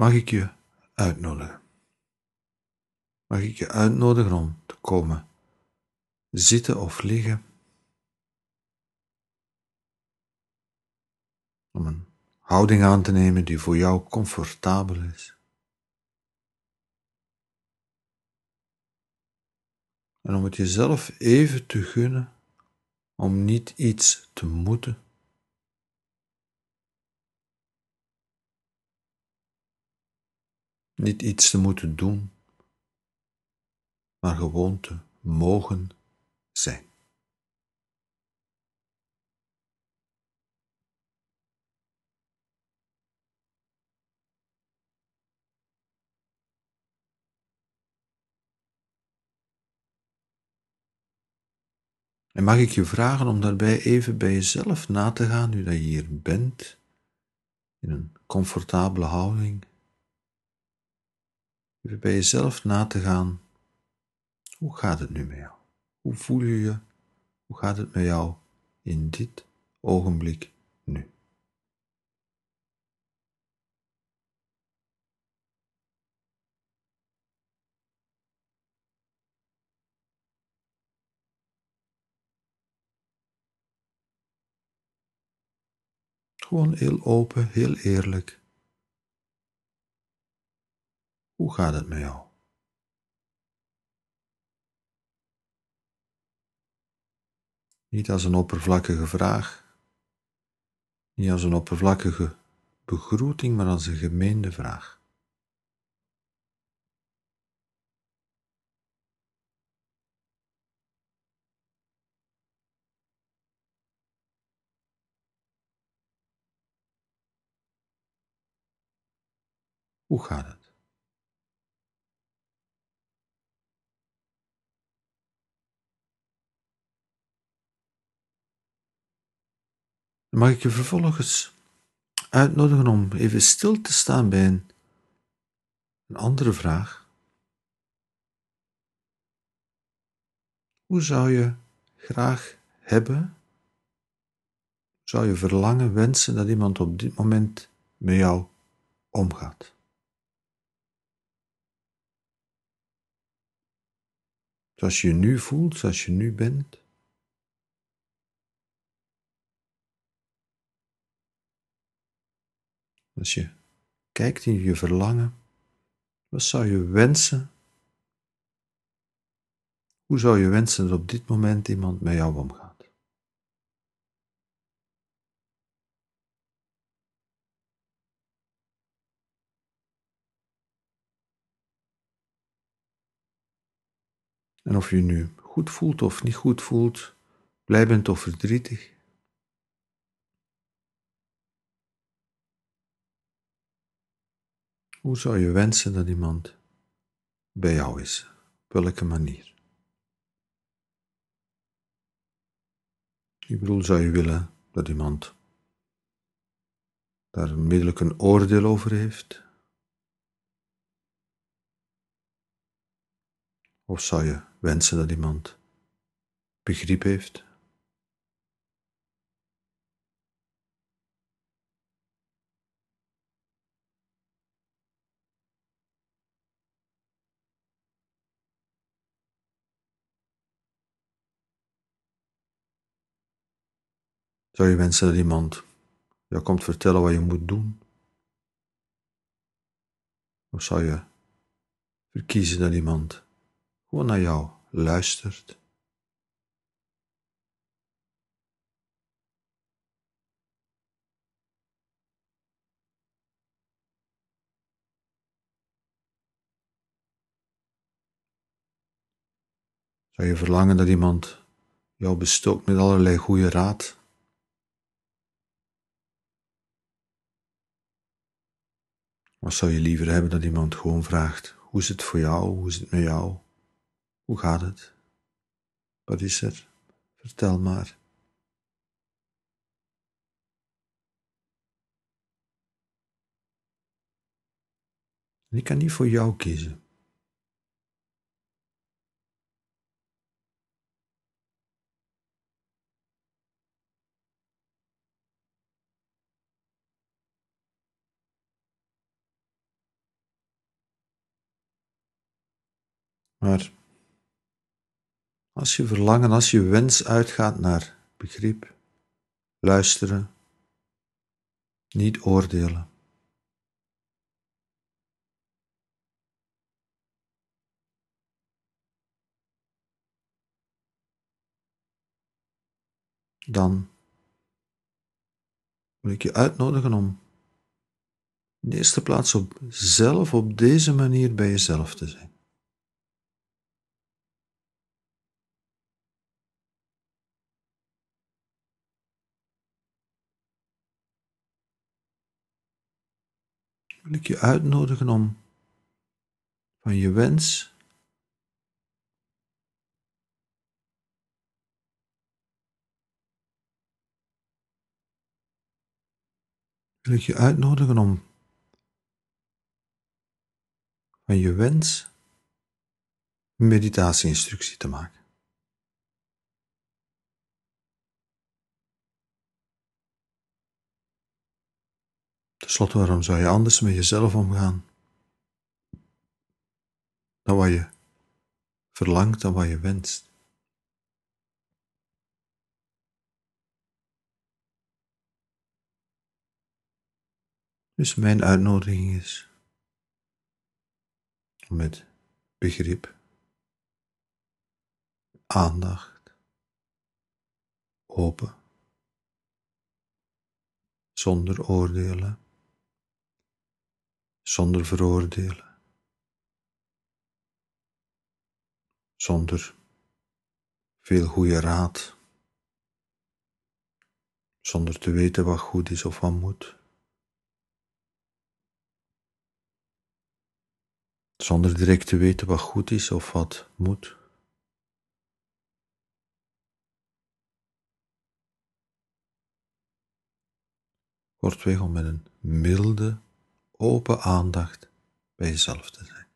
mag ik je uitnodigen. Mag ik je uitnodigen om te komen zitten of liggen. Om een houding aan te nemen die voor jou comfortabel is. En om het jezelf even te gunnen om niet iets te moeten. Niet iets te moeten doen, maar gewoon te mogen zijn. En mag ik je vragen om daarbij even bij jezelf na te gaan, nu dat je hier bent, in een comfortabele houding. Even bij jezelf na te gaan, hoe gaat het nu met jou? Hoe voel je je? Hoe gaat het met jou in dit ogenblik nu? Gewoon heel open, heel eerlijk. Hoe gaat het met jou? Niet als een oppervlakkige vraag, niet als een oppervlakkige begroeting, maar als een gemeende vraag. Hoe gaat het? Mag ik je vervolgens uitnodigen om even stil te staan bij een, andere vraag. Hoe zou je graag hebben, zou je verlangen, wensen dat iemand op dit moment met jou omgaat? Zoals je je nu voelt, zoals je nu bent. Als je kijkt in je verlangen, wat zou je wensen? Hoe zou je wensen dat op dit moment iemand met jou omgaat? En of je nu goed voelt of niet goed voelt, blij bent of verdrietig, Hoe zou je wensen dat iemand bij jou is? Op welke manier? Ik bedoel, zou je willen dat iemand daar onmiddellijk een oordeel over heeft? Of zou je wensen dat iemand begrip heeft? Zou je wensen dat iemand jou komt vertellen wat je moet doen? Of zou je verkiezen dat iemand gewoon naar jou luistert? Zou je verlangen dat iemand jou bestookt met allerlei goede raad? Of zou je liever hebben dat iemand gewoon vraagt: hoe is het voor jou? Hoe is het met jou? Hoe gaat het? Wat is er? Vertel maar. ik kan niet voor jou kiezen. Maar als je verlangen, als je wens uitgaat naar begrip, luisteren, niet oordelen. Dan wil ik je uitnodigen om in de eerste plaats op zelf op deze manier bij jezelf te zijn. Wil ik je uitnodigen om van je wens wil ik je uitnodigen om van je wens meditatieinstructie te maken. Slotte, waarom zou je anders met jezelf omgaan dan wat je verlangt en wat je wenst? Dus mijn uitnodiging is met begrip, aandacht, open, zonder oordelen, zonder veroordelen, zonder veel goede raad, zonder te weten wat goed is of wat moet. zonder direct te weten wat goed is of wat moet. Kortweg om met een milde, open aandacht bij jezelf te zijn.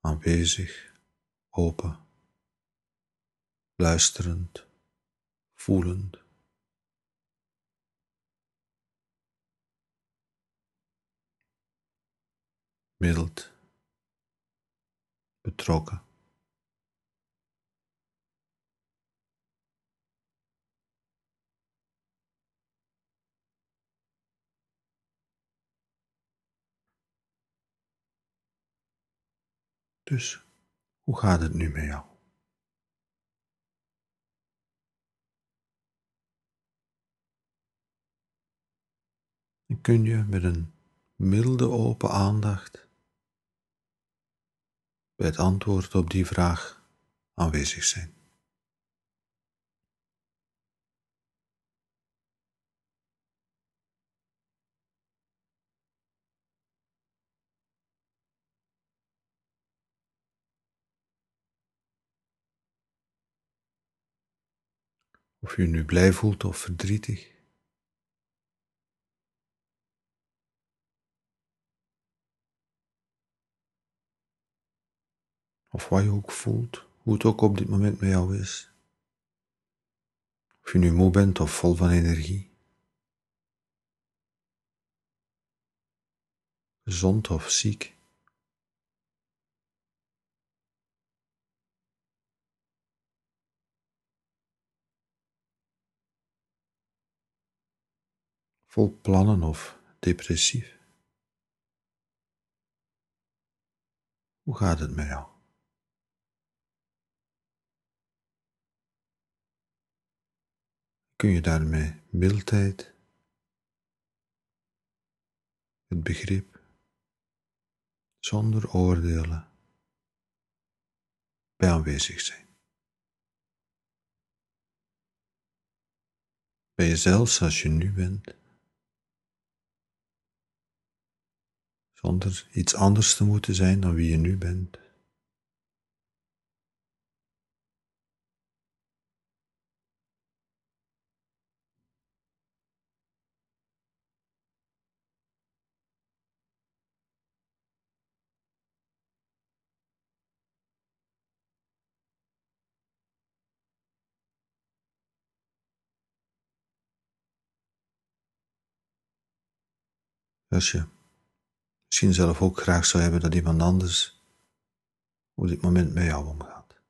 Aanwezig, open, luisterend, voelend. mild, betrokken. Dus, hoe gaat het nu met jou? En kun je met een milde open aandacht bij het antwoord op die vraag aanwezig zijn. Of je nu blij voelt of verdrietig. Of wat je ook voelt, hoe het ook op dit moment met jou is. Of je nu moe bent of vol van energie. Gezond of ziek. Vol plannen of depressief. Hoe gaat het met jou? kun je daarmee mildheid, het begrip, zonder oordelen, bij aanwezig zijn. Ben je zelfs als je nu bent, zonder iets anders te moeten zijn dan wie je nu bent. Als je misschien zelf ook graag zou hebben dat iemand anders op dit moment met jou omgaat.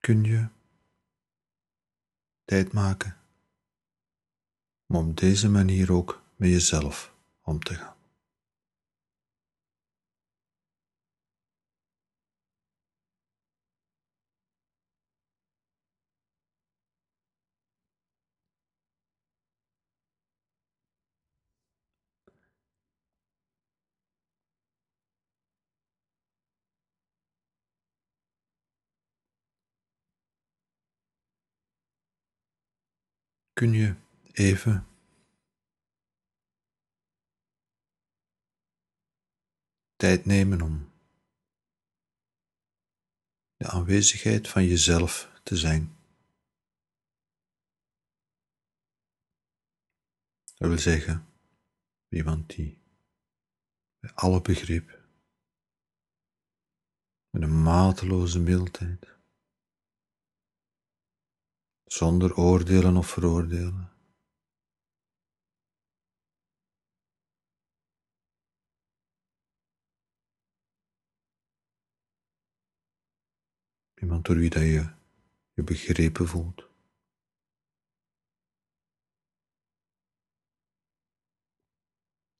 Kun je tijd maken om op deze manier ook met jezelf om te gaan? Kun je even tijd nemen om de aanwezigheid van jezelf te zijn. Dat wil zeggen, iemand die bij alle begrip, met een mateloze mildheid, zonder oordelen of veroordelen. Iemand door wie dat je je begrepen voelt.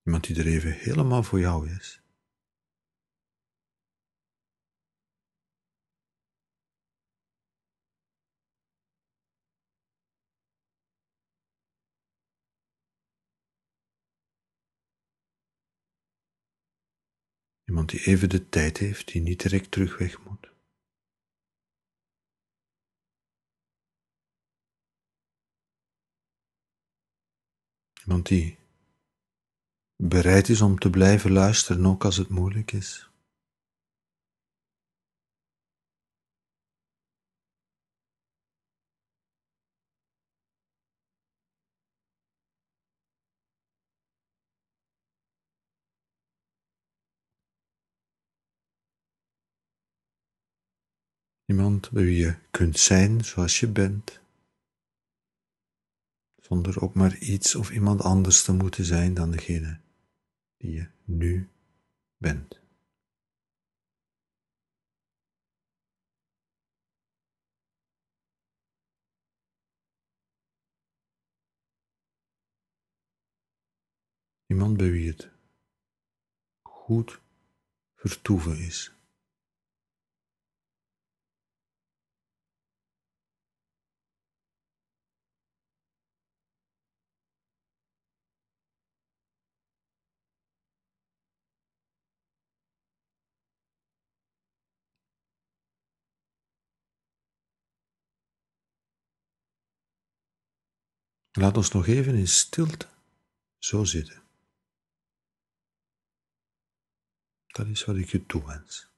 Iemand die er even helemaal voor jou is. Iemand die even de tijd heeft, die niet direct terug weg moet. Iemand die bereid is om te blijven luisteren, ook als het moeilijk is. Iemand bij wie je kunt zijn zoals je bent, zonder ook maar iets of iemand anders te moeten zijn dan degene die je nu bent. Iemand bij wie het goed vertoeven is. Laat ons nog even in stilte zo zitten. Dat is wat ik je toewens.